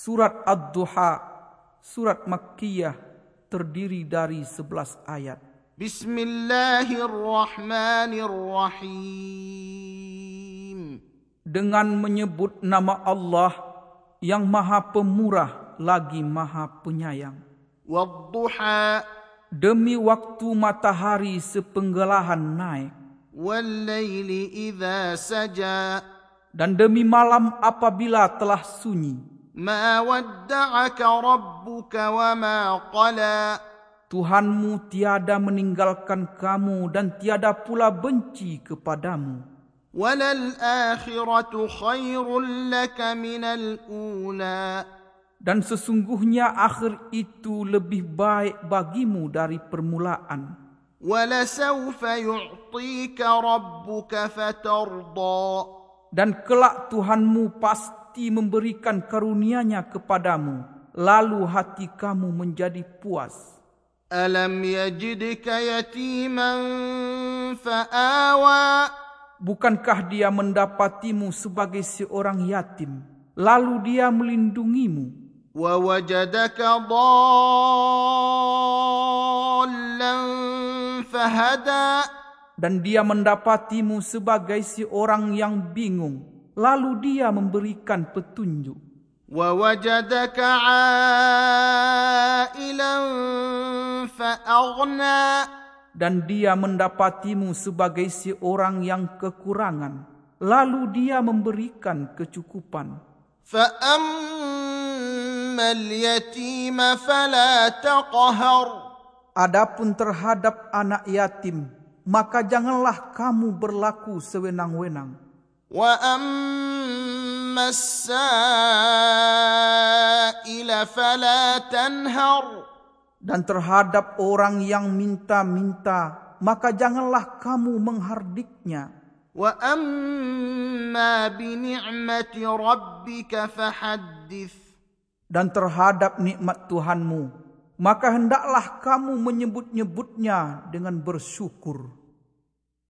Surat Ad-Duha, surat Makkiyah, terdiri dari 11 ayat. Bismillahirrahmanirrahim. Dengan menyebut nama Allah yang maha pemurah lagi maha penyayang. Wadduha. Demi waktu matahari sepenggelahan naik. Wallayli idha saja. Dan demi malam apabila telah sunyi. ما ودعك ربك وما قلى Tuhanmu tiada meninggalkan kamu dan tiada pula benci kepadamu. وَلَلْآخِرَةُ خَيْرٌ لَكَ مِنَ الْأُولَى Dan sesungguhnya akhir itu lebih baik bagimu dari permulaan. وَلَسَوْفَ يُعْطِيكَ رَبُّكَ فَتَرْضَى Dan kelak Tuhanmu pasti pasti memberikan karunia-Nya kepadamu, lalu hati kamu menjadi puas. Alam yajidka yatiman fa'awa Bukankah dia mendapatimu sebagai seorang yatim, lalu dia melindungimu? Wa wajadaka dhallan fahada Dan dia mendapatimu sebagai seorang yang bingung, lalu dia memberikan petunjuk. Wa wajadaka 'ailan fa'aghna dan dia mendapatimu sebagai seorang yang kekurangan. Lalu dia memberikan kecukupan. fa ammal yatima fala taqhar adapun terhadap anak yatim maka janganlah kamu berlaku sewenang-wenang وأما السائل فلا تنهر dan terhadap orang yang minta-minta maka janganlah kamu menghardiknya wa amma bi ni'mati rabbika fahaddith dan terhadap nikmat Tuhanmu maka hendaklah kamu menyebut-nyebutnya dengan bersyukur